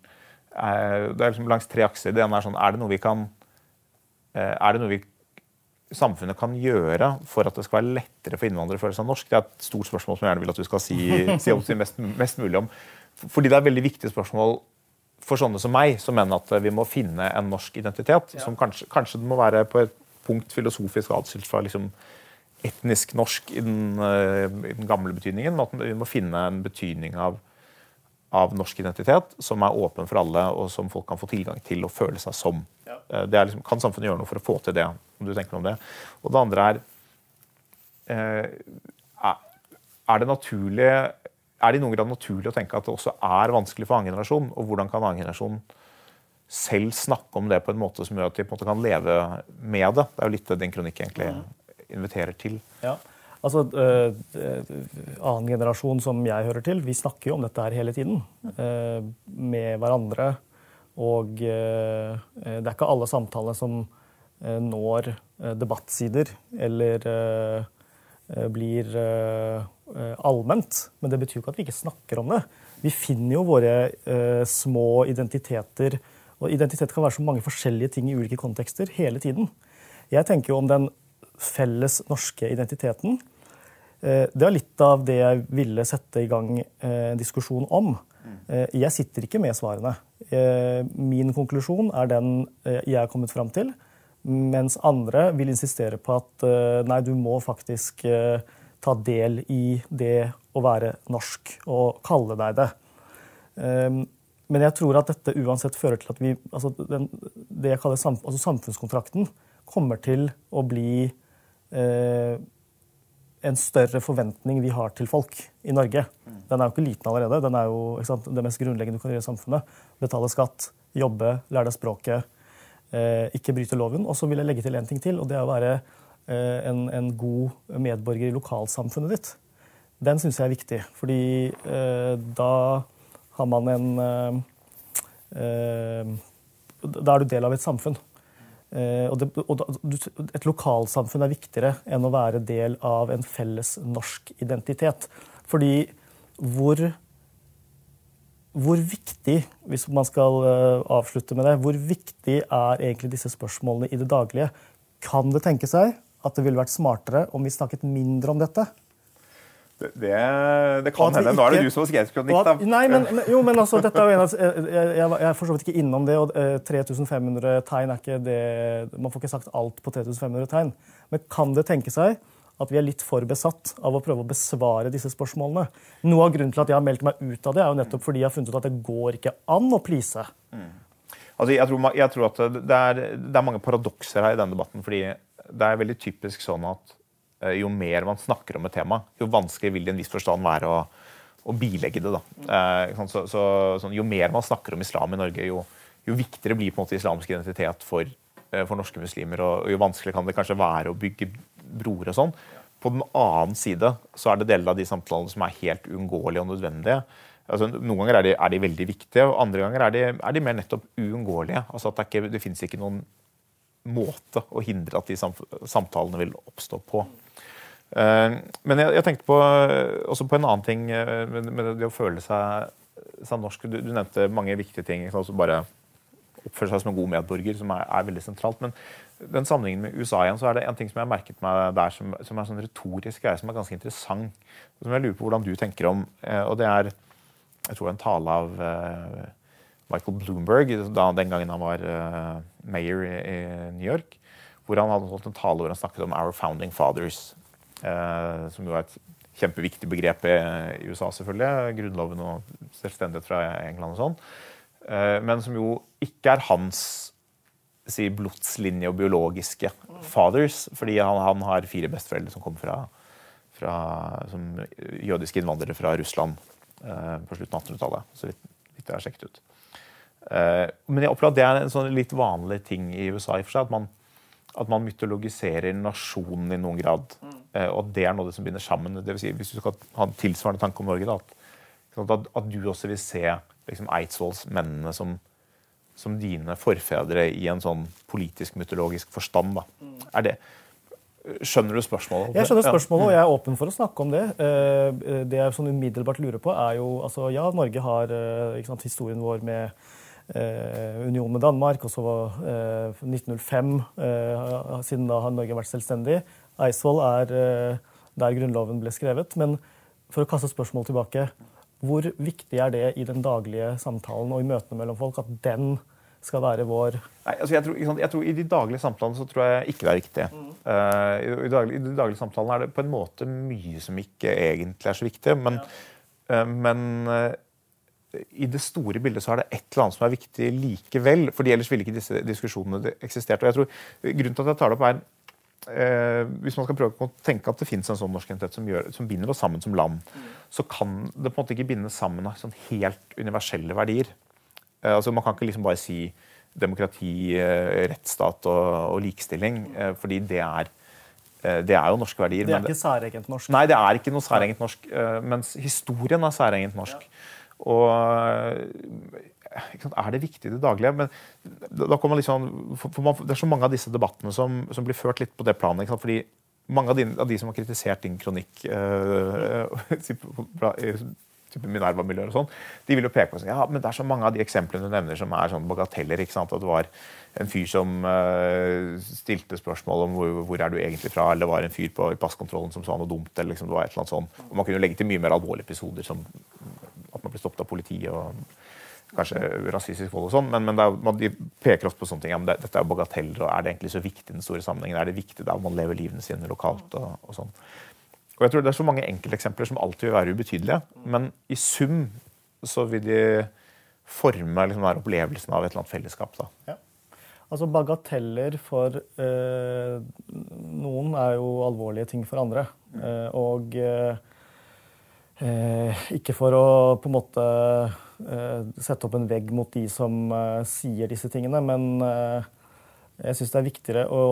Speaker 1: Eh, Det er liksom langs tre akser. Det ene er sånn, er det noe vi kan eh, er det noe vi samfunnet kan gjøre for at det skal være lettere for innvandrere å føle seg norsk? Det er et stort spørsmål som jeg gjerne vil at du skal si, (laughs) si, til mest, mest mulig om. Fordi det er et veldig viktig spørsmål for sånne som meg, som mener at vi må finne en norsk identitet. som kanskje, kanskje det må være på et punkt filosofisk atskilt fra liksom, etnisk norsk i den, eh, i den, gamle betydningen, men at vi må finne en betydning av, av, norsk identitet som er åpen for alle, og som folk kan få tilgang til og føle seg som. Ja. Eh, liksom, kan samfunnet gjøre noe for å få til det? om du tenker om det? Og det andre er eh, Er det naturlig er det i noen grad naturlig å tenke at det også er vanskelig for annen generasjon? Og hvordan kan annen generasjon selv snakke om det på en måte som gjør at de på en måte kan leve med det? Det er jo litt det din kronikk egentlig inviterer til.
Speaker 2: Ja. Altså, uh, Annen generasjon som jeg hører til, vi snakker jo om dette her hele tiden. Uh, med hverandre. Og uh, det er ikke alle samtalene som når debattsider eller blir allment. Men det betyr jo ikke at vi ikke snakker om det. Vi finner jo våre små identiteter. Og identitet kan være så mange forskjellige ting i ulike kontekster hele tiden. Jeg tenker jo om den felles norske identiteten. Eh, det er litt av det jeg ville sette i gang eh, en diskusjon om. Eh, jeg sitter ikke med svarene. Min konklusjon er den jeg er kommet fram til. Mens andre vil insistere på at nei, du må faktisk ta del i det å være norsk og kalle deg det. Men jeg tror at dette uansett fører til at vi, altså den, det jeg kaller altså samfunnskontrakten kommer til å bli Eh, en større forventning vi har til folk i Norge. Den er jo ikke liten allerede. Den er jo sant, det mest grunnleggende du kan gjøre i samfunnet. Betale skatt, jobbe, lære deg språket, eh, ikke bryte loven. Og så vil jeg legge til en ting til, og det er å være eh, en, en, god medborger i lokalsamfunnet ditt. Den syns jeg er viktig, fordi eh, da har man en Da er du del av et samfunn. Eh, og, det, og et lokalsamfunn er viktigere enn å være del av en felles norsk identitet. Fordi hvor, hvor viktig, hvis man skal eh, avslutte med det, hvor viktig er egentlig disse spørsmålene i det daglige? Kan det tenke seg at det ville vært smartere om vi snakket mindre om dette?
Speaker 1: Det, det, kan hende. Nå er det du som er da.
Speaker 2: Nei, men, jo, men altså, dette er jo en av, jeg, jeg, er for så vidt ikke innom det. og 3500 eh, tegn er ikke det Man får ikke sagt alt på 3500 tegn. Men kan det tenke seg at vi er litt for besatt av å prøve å besvare disse spørsmålene? Noe av grunnen til at jeg har meldt meg ut av det, er jo nettopp fordi jeg har funnet ut at det går ikke an å please. Mm.
Speaker 1: Altså, jeg, tror, jeg tror at det er, det er mange paradokser her i denne debatten. fordi det er veldig typisk sånn at jo mer man snakker om et tema, jo vanskeligere vil det i en viss forstand være å, å bilegge det. Eh, så, så, sånn, jo mer man snakker om islam i Norge, jo, jo viktigere blir på en måte islamsk identitet for, eh, for norske muslimer. Og, og, jo vanskeligere kan det kanskje være å bygge broer og sånn. På den annen side så er det deler av de samtalene som er helt uunngåelige og nødvendige. Altså, noen ganger er de, er de, veldig viktige, og andre ganger er de, er de mer nettopp uunngåelige. Altså at det, ikke, det fins ikke noen måte å hindre at de samtalene vil oppstå på. Eh, men jeg, jeg, tenkte på, også på en annen ting eh, med, med det å føle seg, seg norsk. Du, du, nevnte mange viktige ting. Altså bare oppføre seg som en god medborger, som er, er, veldig sentralt. Men den sammenhengen med USA igjen, så er det en ting som jeg har merket meg der, som, som er sånn retorisk greie, som er ganske interessant. Som jeg lurer på hvordan du tenker om. Eh, og det er jeg tror en tale av Michael Bloomberg da, den gangen han var mayor i New York. Hvor han hadde holdt en tale hvor han snakket om 'Our Founding Fathers'. Eh, som jo er et kjempeviktig begrep i, USA, selvfølgelig. Grunnloven og selvstendighet fra England og sånn. Eh, men som jo ikke er hans si, blodslinje og biologiske fathers. Fordi han, han har fire besteforeldre som kom fra, fra som jødiske innvandrere fra Russland eh, på slutten av 1800-tallet. Så vidt, vidt jeg har sjekket ut. Men jeg opplever at det er en sånn litt vanlig ting i USA. i for seg, at man, at man mytologiserer nasjonen i noen grad. Mm. og at det er noe som binder sammen. Det vil si, hvis du skal ha en tilsvarende tanke om Norge, da, at, at, du også vil se liksom, Eidsvolls mennene som, som dine forfedre i en sånn politisk-mytologisk forstand. Da. Er det, Skjønner du spørsmålet?
Speaker 2: Jeg skjønner spørsmålet, og jeg er åpen for å snakke om det. Eh, det jeg sånn umiddelbart lurer på, er jo altså, Ja, Norge har eh, sant, historien vår med eh, union med Danmark, og så eh, 1905. Eh, siden da har Norge vært selvstendig. Eidsvoll er eh, der Grunnloven ble skrevet. Men for å kaste spørsmål tilbake, hvor viktig er det i den daglige samtalen og i møtene mellom folk at den skal være vår
Speaker 1: Nei, altså jeg, tror, jeg, tror, I de daglige samtalene så tror jeg ikke det er riktig. Mm. Uh, i, daglig, I de daglige samtalene er det på en måte mye som ikke egentlig er så viktig. Men, ja. uh, men uh, i det store bildet så er det et eller annet som er viktig likevel. fordi ellers ville ikke disse diskusjonene eksistert. Og jeg tror Grunnen til at jeg tar det opp, er hvis man skal prøve å tenke at det fins en sånn norsk identitet som, gjør, som, binder oss sammen som land, mm. så kan det på en måte ikke binde sammen av sånn helt universelle verdier. Eh, altså, man kan ikke liksom bare si demokrati, eh, rettsstat og, og likestilling, eh, fordi det er det er jo norske verdier.
Speaker 2: Det er ikke særegent norsk?
Speaker 1: Nei, det er ikke noe særegent norsk. Mens historien er særegent norsk. Ja. Og er det viktig i det daglige? Men da kommer liksom, for man, Det er så mange av disse debattene som, som blir ført litt på det planet. fordi mange av de, av de, som har kritisert din kronikk øh, type Minerva-miljøer og sånn, de vil jo peke på sånn, ja, men det er så mange av de eksemplene du nevner som er sånn bagateller. ikke sant, At det var en fyr som uh, stilte spørsmål om hvor, hvor, er du egentlig fra, eller det var en fyr på i passkontrollen som sa noe dumt. eller liksom, det var et eller annet sånt. Og Man kunne jo legge til mye mer alvorlige episoder, som at man bli stoppet av politiet. og kanskje rasistisk vold og sånn, men, men er, man, de peker ofte på sånne ting. Ja, det, dette er jo bagateller, og er det egentlig så viktig i den store sammenhengen? Er det viktig der man lever livene sine lokalt? og, og sånn. Og jeg tror Det er så mange enkelteksempler som alltid vil være ubetydelige. Men i sum så vil de forme liksom, den opplevelsen av et eller annet fellesskap. Da.
Speaker 2: Ja. Altså Bagateller for eh, noen er jo alvorlige ting for andre. Eh, og eh ikke for å på en måte eh, sette opp en vegg mot de som eh, sier disse tingene, men jeg syns det er viktigere å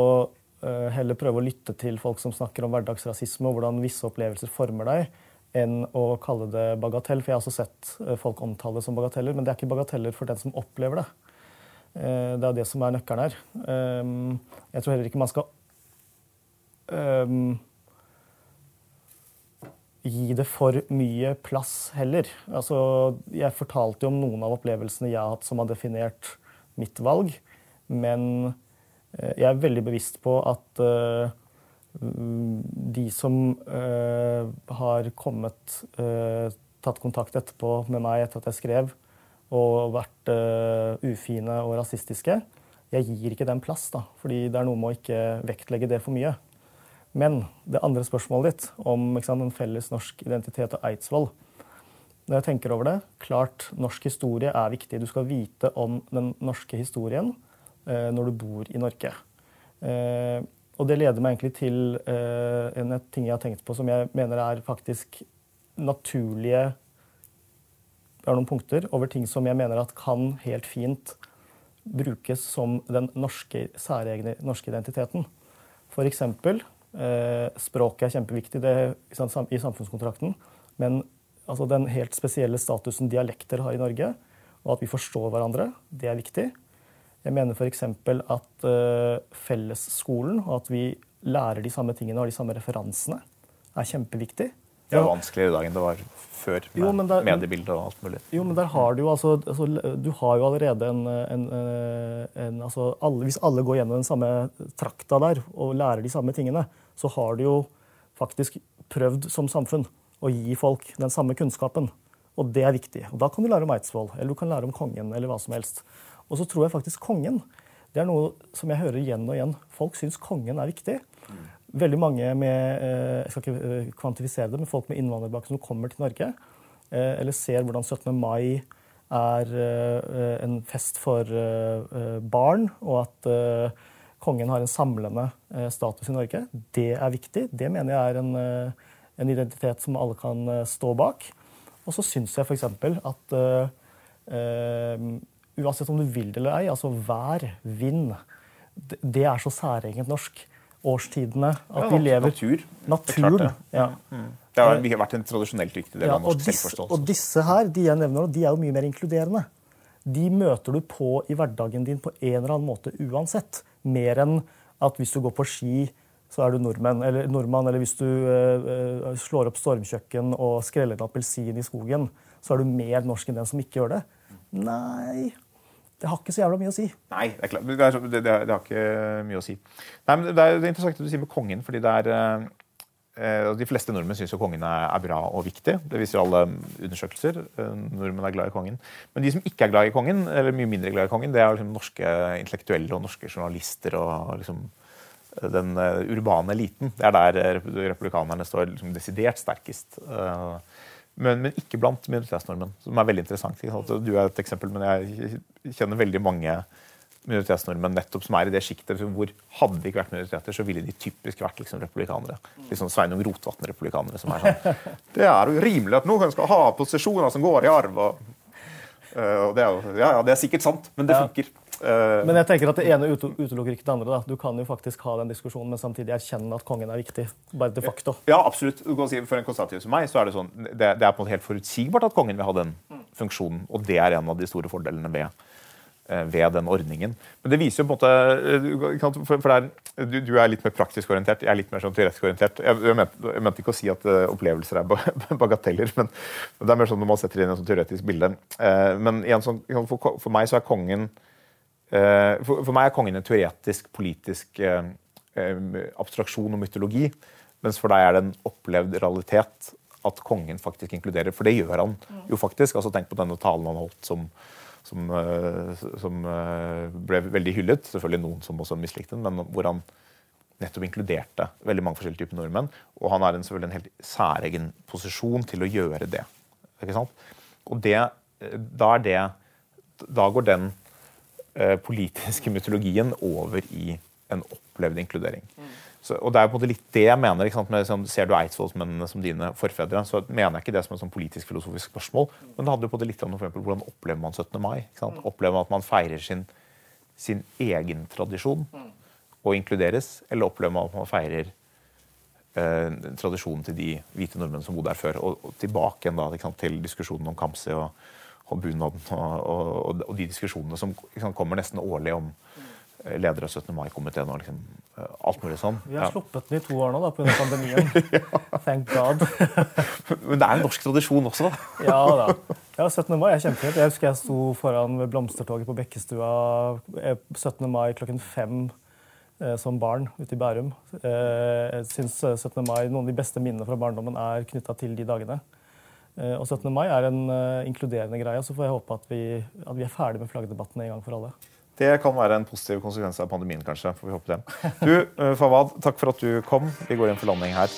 Speaker 2: Eh, heller prøve å lytte til folk som snakker om hverdagsrasisme og hvordan visse opplevelser former deg, enn å kalle det bagatell. For jeg har også sett eh, folk omtale det som bagateller, men det er ikke bagateller for den som opplever det. Eh, det er det som er nøkkelen her. Jeg tror heller ikke man skal um, gi det for mye plass heller. Altså, jeg fortalte jo om noen av opplevelsene jeg har hatt som har definert mitt valg, men Eh, jeg er veldig bevisst på at uh, de som uh, har kommet, tatt kontakt etterpå med meg etter at jeg skrev, og vært ufine og rasistiske, jeg gir ikke den plass, da, fordi det er noe med å ikke vektlegge det for mye. Men det andre spørsmålet ditt om sant, en felles norsk identitet og Eidsvoll Når jeg tenker over det, klart norsk historie er viktig. Du skal vite om den norske historien. Eh, når du bor i Norge. Eh, og det leder meg egentlig til eh, en ting jeg har tenkt på som jeg mener er faktisk naturlige Jeg har noen punkter over ting som jeg mener at kan helt fint brukes som den norske, særegne norske identiteten. F.eks. Eh, språket er kjempeviktig det, i samfunnskontrakten. Men altså, den helt spesielle statusen dialekter har i Norge, og at vi forstår hverandre, det er viktig. Jeg mener f.eks. at uh, fellesskolen og at vi lærer de samme tingene og har de samme referansene, er kjempeviktig.
Speaker 1: Det er vanskeligere i dag enn det var før, med jo, der, mediebildet og alt mulig.
Speaker 2: Jo, men der har du altså, altså Du har jo allerede en, en, en altså alle, Hvis alle går gjennom den samme trakta der og lærer de samme tingene, så har du jo faktisk prøvd som samfunn å gi folk den samme kunnskapen. Og det er viktig. Og da kan du lære om Eidsvoll, eller du kan lære om kongen, eller hva som helst. Og så tror jeg faktisk kongen. Det er noe som jeg hører igjen og igjen. Folk syns kongen er viktig. Veldig mange med eh, jeg skal ikke eh, kvantifisere det, men folk med innvandrerbakgrunn som kommer til Norge, eh, eller ser hvordan 17. mai er en fest for barn, og at kongen har en samlende status i Norge. Det er viktig. Det mener jeg er en, en identitet som alle kan stå bak. Og så syns jeg f.eks. at uansett om du vil det eller ei, altså vær, vind, det, det er så særegent norsk. Årstidene. At
Speaker 1: Ja,
Speaker 2: vi lever
Speaker 1: natur. Det
Speaker 2: Naturen.
Speaker 1: klart det.
Speaker 2: Ja.
Speaker 1: Det har vi har vært en tradisjonelt viktig del
Speaker 2: Ja,
Speaker 1: av
Speaker 2: og,
Speaker 1: norsk
Speaker 2: disse,
Speaker 1: selvforståelse.
Speaker 2: og disse her, de jeg nevner, nå, de er jo mye mer inkluderende. De møter du på i hverdagen din på en eller annen måte uansett. Mer enn at hvis du går på ski, så er du nordmenn, eller, nordmann. Eller hvis du øh, slår opp stormkjøkken og skreller en appelsin i skogen, så er du mer norsk enn den som ikke gjør det. Nei, det har ikke så jævla mye å si.
Speaker 1: Nei, det er klart. Det, det, det, har ikke mye å si. Nei, men det er, er interessant det du sier med kongen, fordi det er eh, De fleste nordmenn syns kongen er, bra og viktig. Det viser alle undersøkelser. Eh, Nordmenn er glad i kongen. Men de som ikke er glad i kongen, eller mye mindre glad i kongen, det er liksom norske intellektuelle og norske journalister og liksom eh, den eh, urbane eliten. Det er der eh, republikanerne står liksom desidert sterkest. Eh, men, men ikke blant minoritetsnordmenn, som er veldig interessant. Du er et eksempel, men jeg kjenner veldig mange minoritetsnordmenn nettopp som er i det sjiktet hvor hadde de ikke vært minoriteter, så ville de typisk vært liksom, republikanere. Liksom Sveinung Rotevatn-republikanere. som er sånn (laughs) Det er jo rimelig at noen skal ha posisjoner som går i arv. Og, øh, og det, er jo, ja, ja, det er sikkert sant, men det
Speaker 2: Ja.
Speaker 1: funker. Eh,
Speaker 2: Men jeg tenker at det ene utelukker ikke det andre. da. Du kan jo faktisk ha den diskusjonen, men samtidig erkjenne at kongen er viktig. Bare de facto.
Speaker 1: Ja, absolutt. Du kan si, for en konservativ som meg, så er det sånn, det, det er på en måte helt forutsigbart at kongen vil ha den funksjonen. Og det er en av de store fordelene ved, eh, ved den ordningen. Men det viser jo på en måte eh, For, for det er, du, du er litt mer praktisk orientert, jeg er litt mer sånn teoretisk orientert. Jeg, mente, jeg mente ikke å si at eh, opplevelser er (laughs) bagateller, men, det er mer sånn når man setter inn et sånn teoretisk bilde. Eh, men igjen, sånn, for, meg så er kongen Eh, For, meg er kongen en teoretisk, politisk eh, eh, abstraksjon og mytologi. Mens for deg er det en opplevd realitet at kongen faktisk inkluderer. For det gjør han jo faktisk. altså Tenk på denne talen han holdt som, som, eh, som eh, ble veldig hyllet. Selvfølgelig noen som også mislikte den, men hvor han nettopp inkluderte veldig mange forskjellige typer nordmenn. Og han er en, selvfølgelig en helt særegen posisjon til å gjøre det. Ikke sant? Og det, eh, da er det Da går den politiske mytologien over i en opplevd inkludering. Så, og Det er på en måte litt det jeg mener. Ikke sant? Med, sånn, ser du eidsvollsmennene som dine forfedre, så mener jeg ikke det som et sånn politisk-filosofisk spørsmål. Men det handler jo på måte litt om for eksempel, hvordan opplever man 17. mai. Ikke sant? Opplever man at man feirer sin, sin egen tradisjon og inkluderes, eller opplever man at man feirer eh, tradisjonen til de hvite nordmenn som bodde her før, og, og tilbake igjen da, sant, til diskusjonen om Kamzy og, og bunaden og, og, de diskusjonene som sant, kommer nesten årlig om eh, ledere av 17. mai-komiteen og liksom, eh, alt mulig sånn.
Speaker 2: Vi har
Speaker 1: Ja.
Speaker 2: sluppet den i to år nå pga. pandemien. (laughs) Thank God. (laughs)
Speaker 1: Men det er en norsk tradisjon også. da. (laughs)
Speaker 2: Ja da. Ja, 17. mai er kjempefint. Jeg husker jeg sto foran ved blomstertoget på Bekkestua eh, 17. mai klokken fem eh, som barn ute i Bærum. Eh, Jeg syns 17. mai, Noen av de beste minnene fra barndommen er knytta til de dagene. Eh, Og 17. mai er en eh, inkluderende greie. Så får jeg håpe at vi, at vi er ferdig med flaggdebatten en gang for alle.
Speaker 1: Det kan være en positiv konsekvens av pandemien, kanskje. får vi håpe det. Du, eh, Fawad, takk for at du kom. Vi går inn for landing her.